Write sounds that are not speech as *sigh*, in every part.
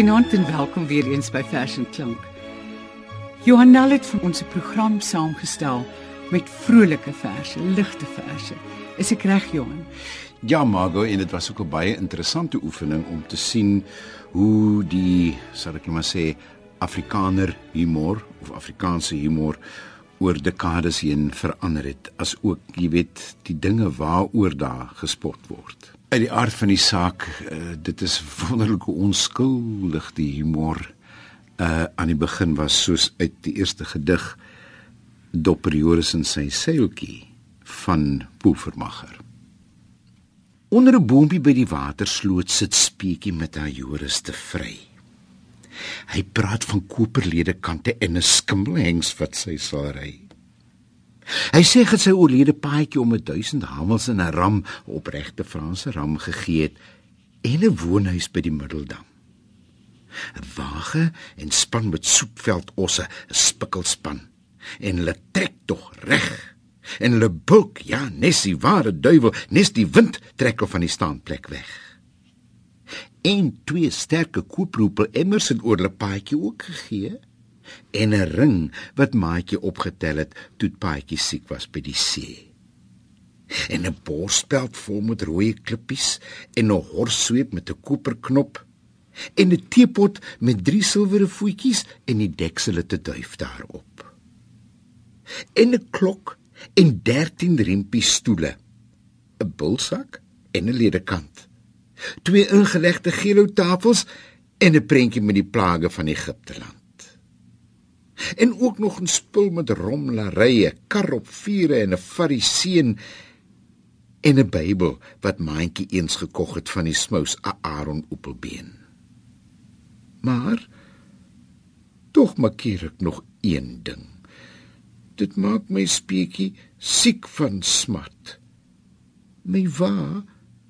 Goeienaand en welkom weer eens by Vers en Klank. Johanel het vir ons 'n program saamgestel met vrolike verse, ligte verse. Is ek reg, Johan? Ja, Margo, en dit was ook 'n baie interessante oefening om te sien hoe die, sal ek maar sê, Afrikaner humor of Afrikaanse humor oor dekades heen verander het, as ook, jy weet, die dinge waaroor daar gespot word. Uit die aard van die saak, uh, dit is wonderlike onskuldig die humor uh aan die begin was soos uit die eerste gedig Dopper Joris en sy seiltjie van Poevermacher. Onder 'n boompie by die watersloot sit Speetjie met haar Joris te vry. Hy praat van koperlede kante en 'n skimmelhengs wat sy sal ry. Hy sê dat sy oorlede paadjie om 1000 hamels in 'n ram opregte Franse ram gegee het en 'n woonhuis by die Middeldam. 'n Wage en span met soepveld osse, 'n spikkelspan. En hulle trek tog reg. En hulle bulk ja nes die ware duiwel nes die wind trek of van die staanplek weg. En twee sterke kooproepel emmers het oor hulle paadjie ook gegee en 'n ring wat maatjie opgetel het toe paadjie siek was by die see en 'n borspeld vol met rooi klippies en 'n horssweep met 'n koperknop en 'n teepot met drie silwere voetjies en die deksel het 'n duif daarop en 'n klok en 13 riempie stoele, 'n bulsak en 'n ledekant. Twee ingelegde gelo tafels en 'n prentjie met die plage van Egipte land. En ook nog 'n spul met romlarye, kar op vure en 'n fariseën en 'n Bybel wat maandjie eens gekog het van die smous Aaron Oepelbeen. Maar tog maak ek nog een ding dit maak my speetjie siek van smat. My wa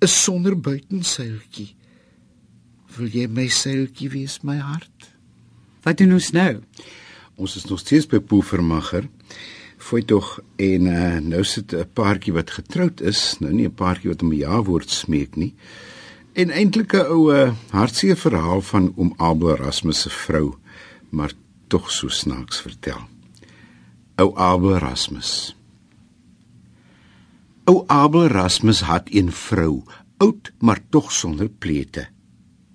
is sonder buitenseiltjie. Wil jy my seiltjie wees my hart? Wat doen ons nou? Ons is nog steeds by Poevermacher. Foi tog en uh, nou sit 'n paartjie wat getroud is, nou nie 'n paartjie wat om 'n ja-woord smeek nie. En eintlik 'n ou uh, hartseer verhaal van oom Abel Erasmus se vrou, maar tog so snaaks vertel ou Abel Erasmus. Ou Abel Erasmus het 'n vrou, oud maar tog sonder pleete.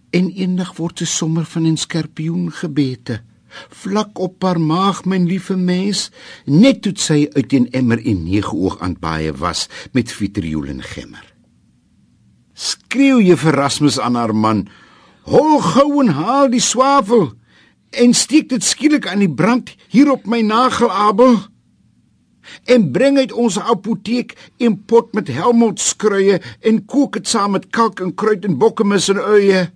En eendag word sy sommer van 'n skorpioen gebete. Vlak op haar maag, myn liewe mens, net toe sy uit 'n emmer en nege oog aan baie was met vitriool en gemmer. Skreeu vir Erasmus aan haar man: "Hol gou en haal die swavel!" en steek dit skielik aan die brand hier op my nagel Abel en bring uit ons apoteek 'n pot met helmondskruie en kook dit saam met kalk en kruid en bokkemis en uie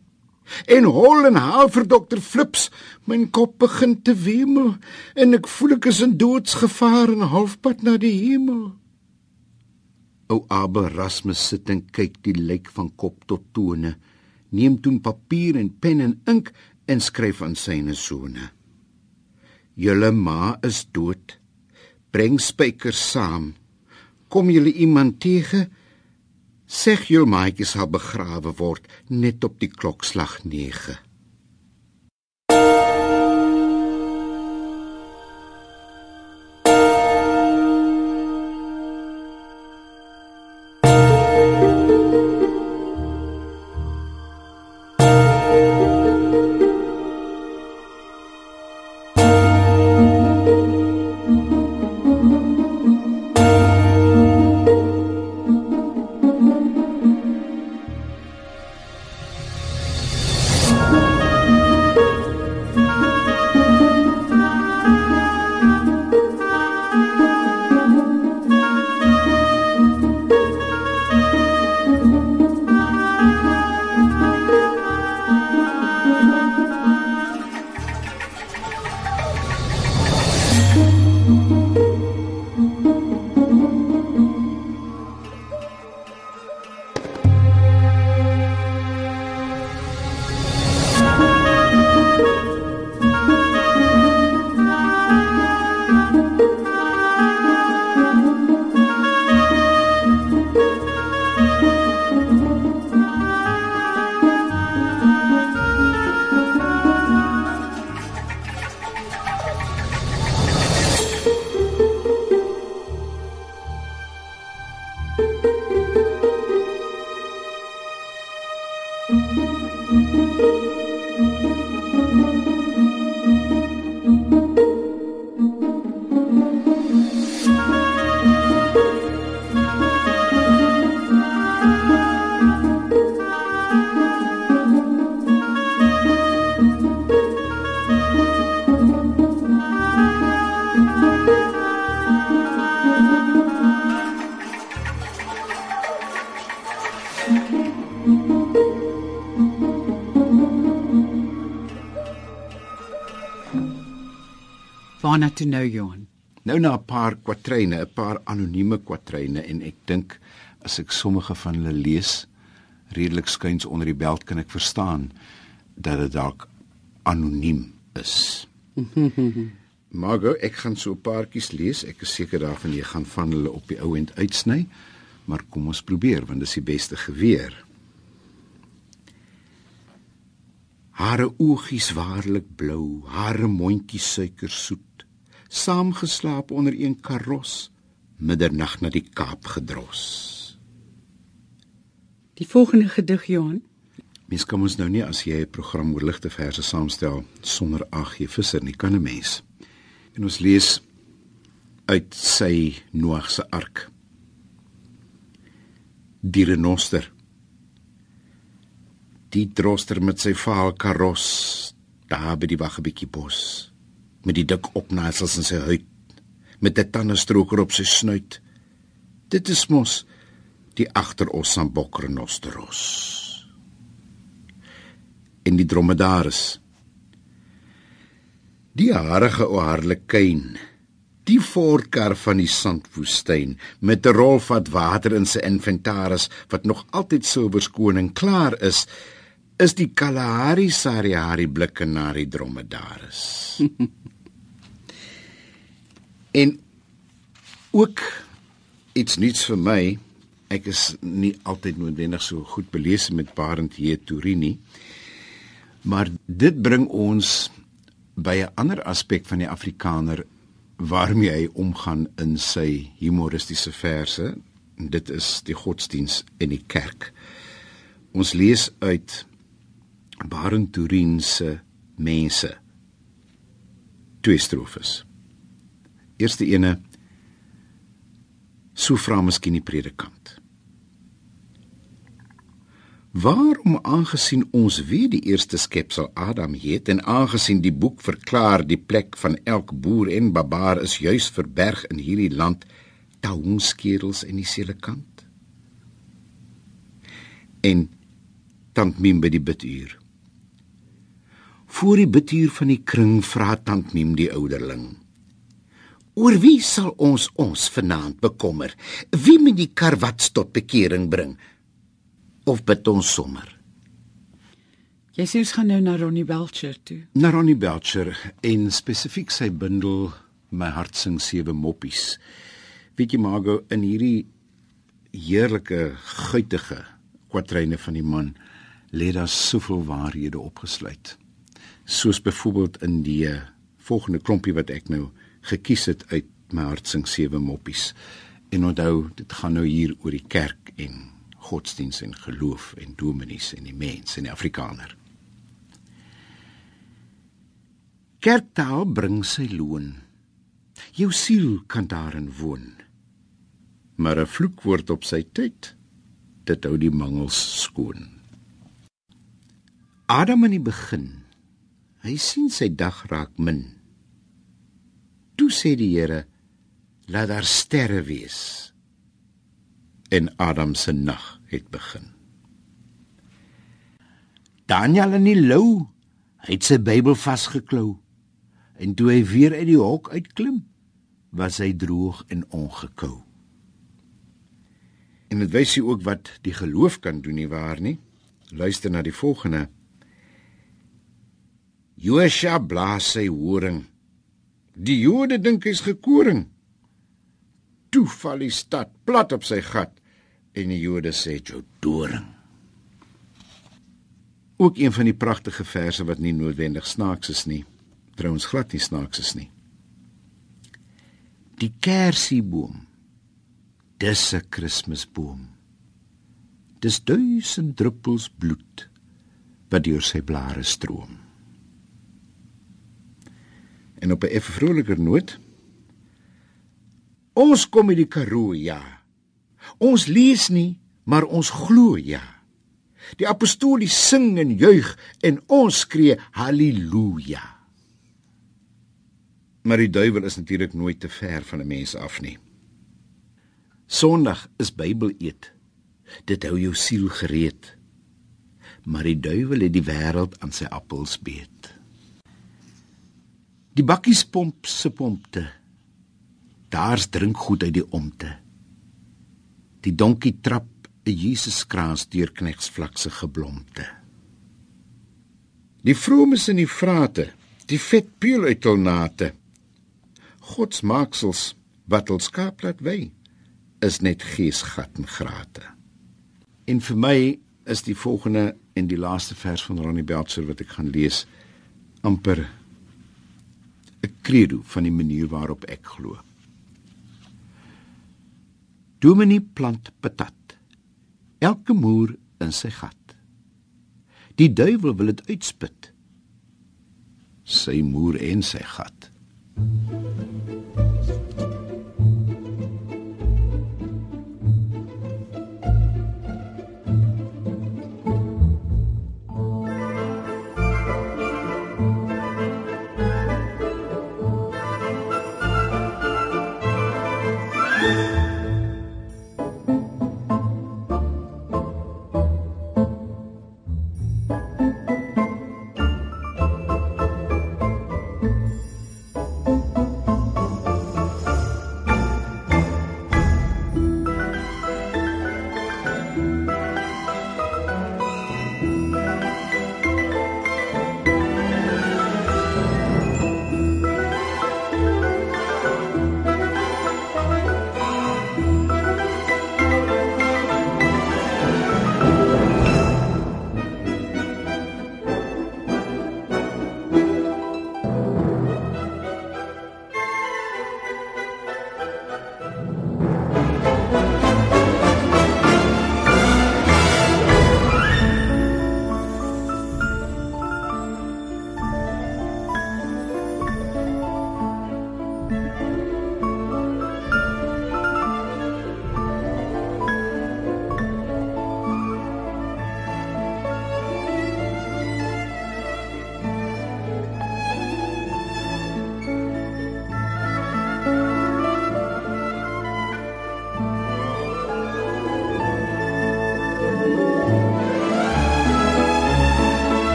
en hol en haal vir dokter Flips my kop begin te wemel en ek voel ek is in doodsgevaar en halfpad na die hemel O Abel Rasmus sit en kyk die lijk van kop tot tone neem toe papier en pen en ink en skryf aan syne sone. Julle ma is dood. Bring spykers saam. Kom julle iemand teë? Sê jul maatjie sal begrawe word net op die klokslag 9. Waarna toe nou Johan? Nou na 'n paar kwatryne, 'n paar anonieme kwatryne en ek dink as ek sommige van hulle lees, redelik skuins onder die beld kan ek verstaan dat dit dalk anoniem is. *laughs* Margo, ek gaan so 'n paartjies lees. Ek is seker daarvan jy gaan van hulle op die ou end uitsny, maar kom ons probeer want dis die beste geweer. Hare oogies waarlik blou, hare mondjies suikersoet saamgeslaap onder een karos middernag na die Kaap gedros. Die volgende gedig Johan. Mens kan ons nou nie as jy 'n program oor ligte verse saamstel sonder AG Visser nie kan 'n mens. En ons lees uit sy Noag se ark. Die renoster. Die droster met sy vaal karos daar by die wagge bietjie bos met die dik opnaaisels in sy huid, met 'n tandestroker op sy snuit. Dit is mos die agteros van Bokrenosteros. In die dromedaris. Die harige o harlekyn, die voorkar van die sandwoestyn met 'n rol vat water in sy inventaris wat nog altyd so verskoon en klaar is is die Kalahari Sariari blikke na die dromedaris. *laughs* en ook iets nuuts vir my. Ek is nie altyd noodwendig so goed belese met Barend J. Turini. Maar dit bring ons by 'n ander aspek van die Afrikaner waarmee hy omgaan in sy humoristiese verse. Dit is die godsdiens en die kerk. Ons lees uit Barend Turin se mense twee strofes. Eerste ene so vra miskien die predikant. Waarom aangesien ons weet die eerste skepsel Adam het en aangesien die boek verklaar die plek van elk boer en barbaar is juis verberg in hierdie land taungskedels en die selekant en tant mim by die biduur Voor die betuur van die kring vra tant Miem die ouderling. Oor wie sal ons ons vanaand bekommer? Wie moet die karwats tot bekering bring? Of bid ons sommer? Jy sê ons gaan nou na Ronnie Belcher toe. Na Ronnie Belcher en spesifiek sy bundel My hart sing sewe moppies. Weet jy Margo in hierdie heerlike guitige kwatryne van die man lê daar soveel waarhede opgesluit soos byvoorbeeld in die eh, volgende klompie wat ek nou gekies het uit my hartsing sewe moppies. En onthou, dit gaan nou hier oor die kerk en godsdiens en geloof en dominees en die mens en die Afrikaner. Kerktaal bring sy loon. Jou siel kan daarin woon. Maar 'n vloekwoord op sy tyd, dit hou die mangels skoon. Adam in die begin Hy sien sy dag raak min. Toe sê die Here: "Laat daar sterre wees." En Adam se nag het begin. Daniel in die lou, hy het sy Bybel vasgeklou. En toe hy weer uit die hok uitklim, was hy droog en ongekou. En dit wys sy ook wat die geloof kan doen nie waar nie. Luister na die volgende Josua blaas sy horing. Die Jode dink hy's gekoring. Toe val die stad plat op sy gat en die Jode sê jou doring. Ook een van die pragtige verse wat nie noodwendig snaaks is nie. Trouens glad nie snaaks is nie. Die kersieboom. Dis 'n Kersboom. Dis duisend druppels bloed wat deur sy blare stroom. En op 'n effe vroliker noot Ons kom in die Karoo, ja. Ons lees nie, maar ons glo, ja. Die apostolies sing en juig en ons skree haleluja. Maar die duiwel is natuurlik nooit te ver van 'n mens af nie. Sondag is Bybel eet. Dit hou jou siel gereed. Maar die duiwel het die wêreld aan sy appels beet. Die bakkies pomp se pompte. Daar's drink goed uit die omte. Die donkie trap 'n Jesuskraans deur knegsvlakse geblomte. Die vromes in die vrate, die vet peel uit hul nate. God se maaksels wat ons skaap laat wy is net geesgat en grate. En vir my is die volgende en die laaste vers van Ronnie Belcher wat ek gaan lees amper 'n credo van die manier waarop ek glo. Dominee plant patat. Elke moer in sy gat. Die duiwel wil dit uitspit. Sy moer en sy gat. Johan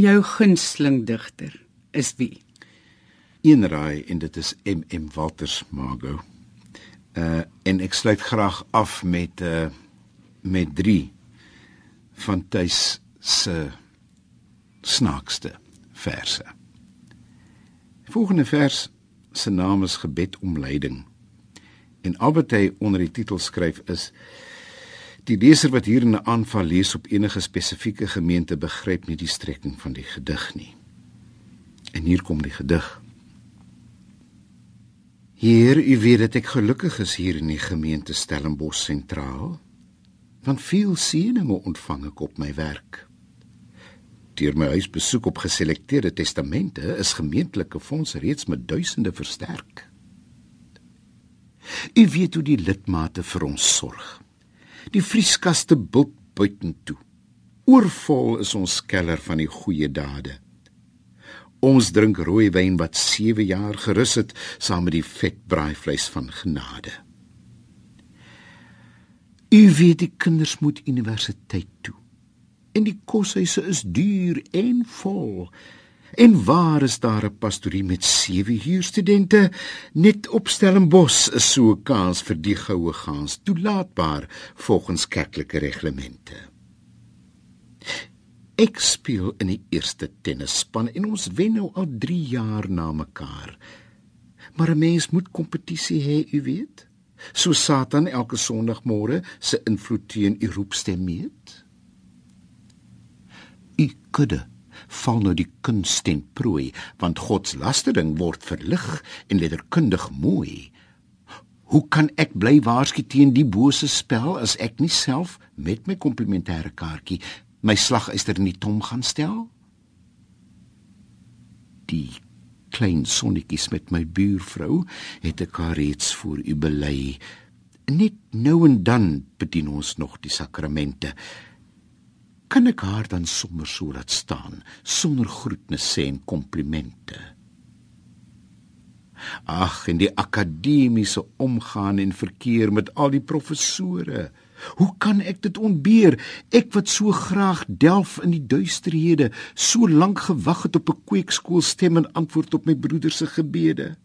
en jou gunsteling digter is wie? Een raai en dit is MM Walters Mago. Uh en ek sluit graag af met uh met 3 van Tuis se snaakste verse. Die volgende vers se naam is Gebed om leiding. En al wat hy onder die titel skryf is Die leser wat hier 'n aanval lees op enige spesifieke gemeente begryp nie die strekking van die gedig nie. En hier kom die gedig. Hier, u weet dat ek gelukkig is hier in die gemeente Stellenbosch sentraal, want veel seëninge ontvang ek op my werk. Deur my huisbesoek op geselekteerde testamente is gemeentelike fondse reeds met duisende versterk. U weet hoe die lidmate vir ons sorg. Die vrieskaste bult buitentoe. Oorvol is ons keller van die goeie dade. Ons drink rooi wyn wat 7 jaar gerus het saam met die vet braaivleis van genade. U weet die kinders moet universiteit toe. En die koshuise is duur en vol. En waar is daar 'n pastorie met 7 huurstudente? Net op Stellenbos is so 'n kans vir die goue gaans toelaatbaar volgens kerklike reglemente. Ek speel in die eerste tennisspan en ons wen nou al 3 jaar na mekaar. Maar 'n mens moet kompetisie hê, u weet. So Satan elke Sondagmôre se invloed teen u roepstem meet. U kudde val nou die kunst ten prooi, want Godslastering word verlig en letterkundig mooi. Hoe kan ek bly waarsku teen die bose spel as ek nie self met my komplementêre kaartjie my slaguister in die tom gaan stel? Die klein sonnetjies met my buurvrou het ek haar reeds voor u bely. Net nou en dan bedien ons nog die sakramente kan ek haar dan sommer so laat staan sonder groetnis sê en komplimente. Ag, in die akademiese omgaan en verkeer met al die professore. Hoe kan ek dit ontbeer? Ek wat so graag delf in die duisterhede, so lank gewag het op 'n kweekskool stem en antwoord op my broeder se gebede.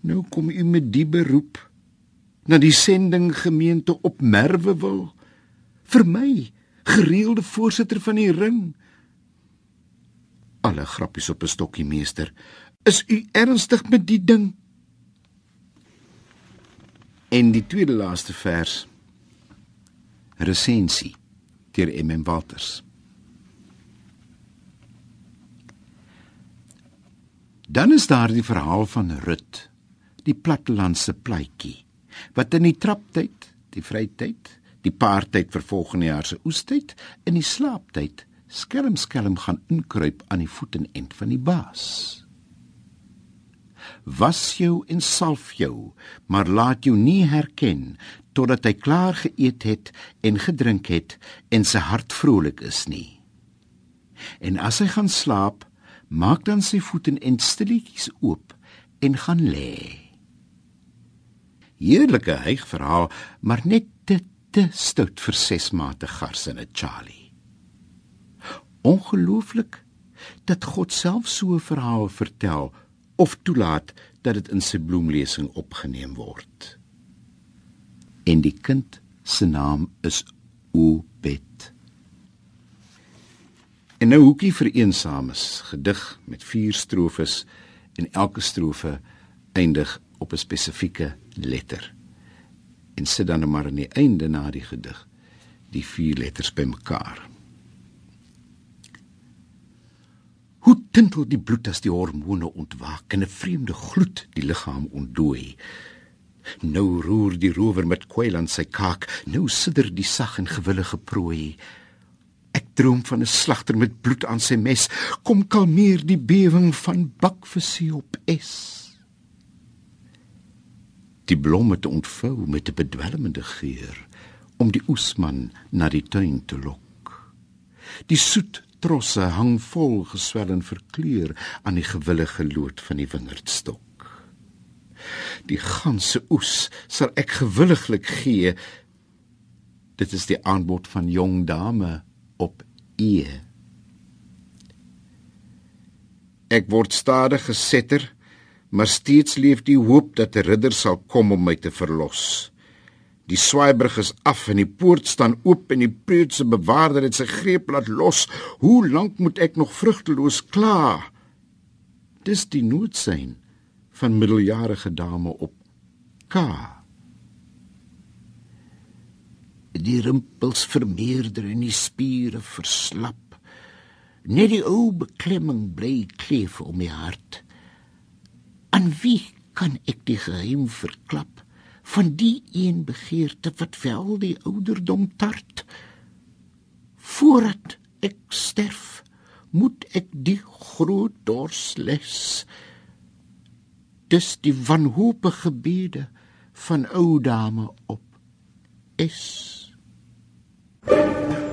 Nou kom u met die beroep na die sending gemeente op Merwe wil vir my, gereelde voorsitter van die ring. Alle grappies op 'n stokkie meester. Is u ernstig met die ding? En die tweede laaste vers. Resensie deur MM Walters. Dan is daar die verhaal van Rut, die plattelandse pleitjie, wat in die traptyd, die vrytyd, die paartyd vir volgende jaar se oestyd in die slaaptyd skelm skelm gaan inkruip aan die voet en end van die baas. Was jou en salf jou maar laat jou nie herken totdat hy klaar geëet het en gedrink het en sy hart vrolik is nie. En as hy gaan slaap maak dan sy voet en end stilletjies oop en gaan lê. Heerlike hyg verhaal maar net te stout vir ses mate gars in 'n Charlie. Ongelooflik dat God self so 'n verhaal vertel of toelaat dat dit in sy bloemlesing opgeneem word. En die kind se naam is Obed. En nou hoekie vir eensames gedig met vier strofes en elke strofe eindig op 'n spesifieke letter en sit dan maar aan die einde na die gedig die vier letters bymekaar. Hoe tintel die bloed as die hormone ontwaak en 'n vreemde gloed die liggaam ontdooi. Nou roer die rower met kwyl aan sy kaak, nou sidder die sag en gewillige prooi. Ek droom van 'n slagter met bloed aan sy mes, kom kalmeer die bewing van bakvisie op es die blomme te ontvou met 'n bedwelmende geur om die oesman na die tuin te lok. Die soet trosse hang vol geswel en verkleur aan die gewillige lood van die wingerdstok. Die ganse oes sal ek gewilliglik gee. Dit is die aanbod van jong dame op e. Ek word stadig gesetter maar steeds leef die hoop dat 'n ridder sal kom om my te verlos. Die swaaibrug is af en die poort staan oop en die preutse bewaarder het sy greep laat los. Hoe lank moet ek nog vrugteloos kla? Dis die noodsyn van middeljarige dame op K. Die rimpels vermeerder en die spiere verslap. Net die ou beklemming bly kleef om my hart Aan wie kan ek die geheim verklap van die een begeerte wat wel die ouderdom tart? Voordat ek sterf, moet ek die groot dorsles dis die wanhoopige gebede van ou dame op is. thank you